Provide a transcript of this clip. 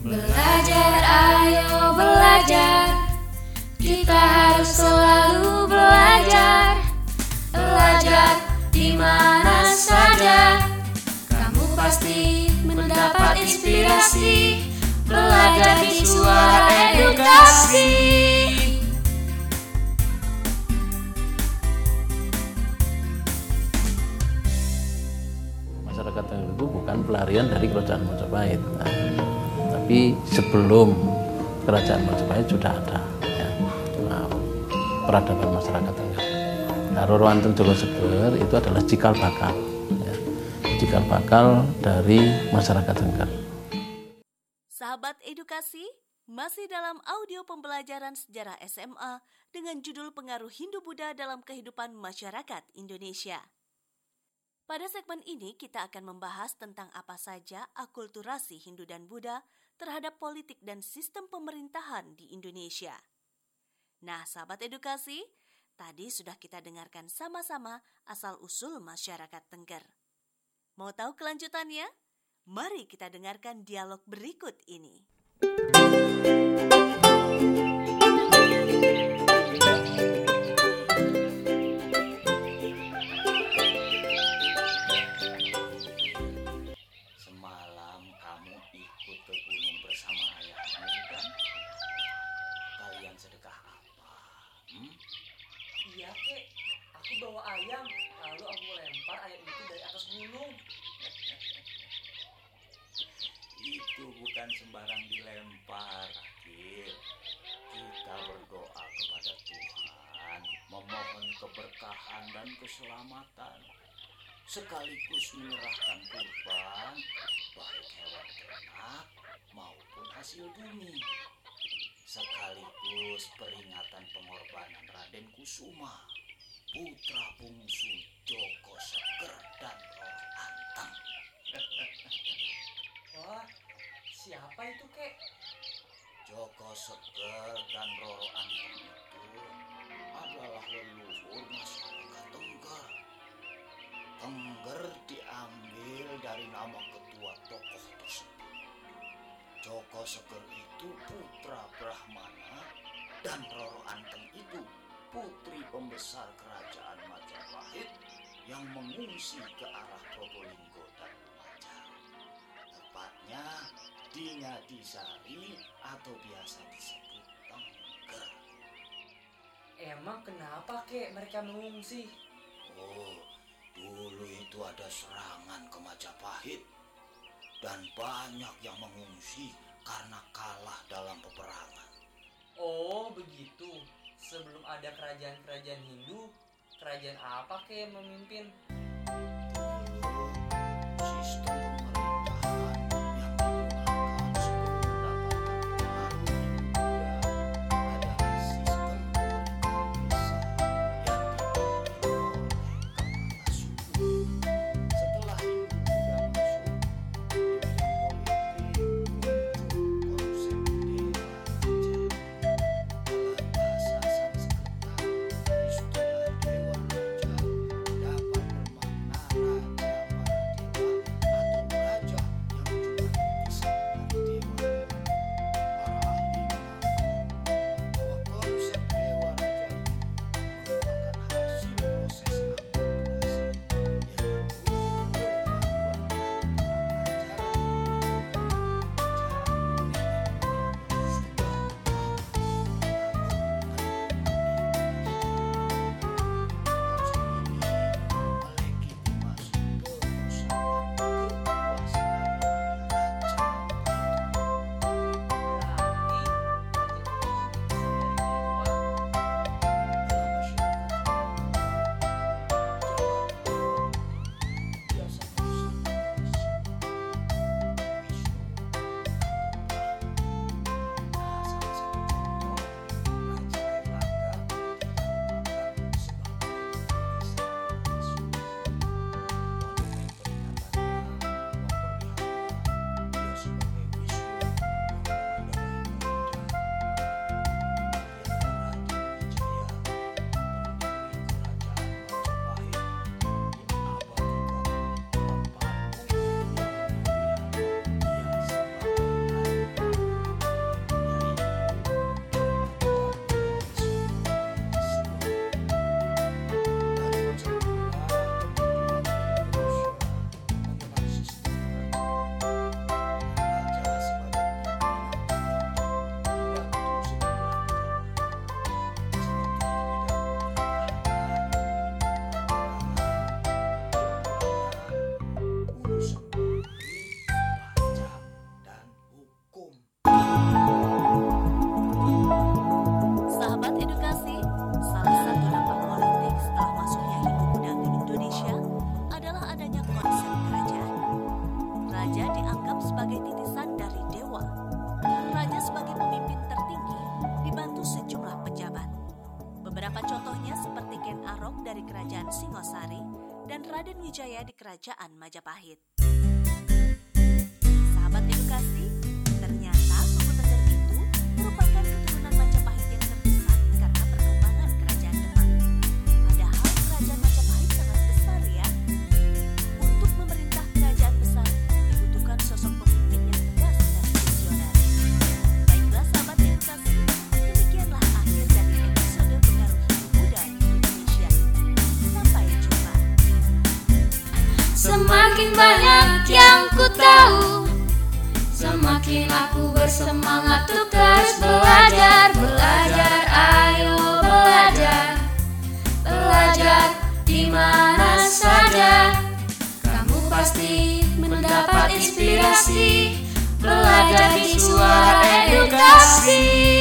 Belajar, ayo belajar. Kita harus selalu belajar. Belajar di mana saja. Kamu pasti mendapat inspirasi. Belajar di suara edukasi. masyarakat itu bukan pelarian dari kerajaan Majapahit Nah, tapi sebelum kerajaan Majapahit sudah ada ya, nah, peradaban masyarakat Tengger nah, Roro Anteng Joko Seger itu adalah cikal bakal ya, cikal bakal dari masyarakat Tengger Sahabat edukasi, masih dalam audio pembelajaran sejarah SMA dengan judul Pengaruh Hindu-Buddha dalam Kehidupan Masyarakat Indonesia. Pada segmen ini kita akan membahas tentang apa saja akulturasi Hindu dan Buddha terhadap politik dan sistem pemerintahan di Indonesia. Nah, sahabat edukasi, tadi sudah kita dengarkan sama-sama asal-usul masyarakat Tengger. Mau tahu kelanjutannya? Mari kita dengarkan dialog berikut ini. Semalam keselamatan. Sekaligus menyerahkan kurban, baik hewan ternak maupun hasil bumi. Sekaligus peringatan pengorbanan Raden Kusuma, putra bungsu Joko Seger dan Roro Anteng. Wah, siapa itu kek? Joko Seger dan Roro Anteng dari nama ketua tokoh tersebut. Joko Seger itu putra Brahmana dan Roro Anteng itu putri pembesar kerajaan Majapahit yang mengungsi ke arah Probolinggo dan Lumajang. Tepatnya di Ngadisari atau biasa disebut Tengger. Emang kenapa kek mereka mengungsi? Oh, dulu itu ada serangan ke Majapahit dan banyak yang mengungsi karena kalah dalam peperangan. Oh, begitu. Sebelum ada kerajaan-kerajaan Hindu, kerajaan apa kek yang memimpin? Dulu sistem Sahabat edukasi, salah satu dampak politik setelah masuknya Hindu Buddha ke Indonesia adalah adanya konsep kerajaan. Raja dianggap sebagai titisan dari dewa. Raja sebagai pemimpin tertinggi dibantu sejumlah pejabat. Beberapa contohnya seperti Ken Arok dari Kerajaan Singosari dan Raden Wijaya di Kerajaan Majapahit. Semakin aku bersemangat untuk terus belajar Belajar, ayo belajar. Belajar di mana saja. Kamu pasti mendapat inspirasi. Belajar di suara edukasi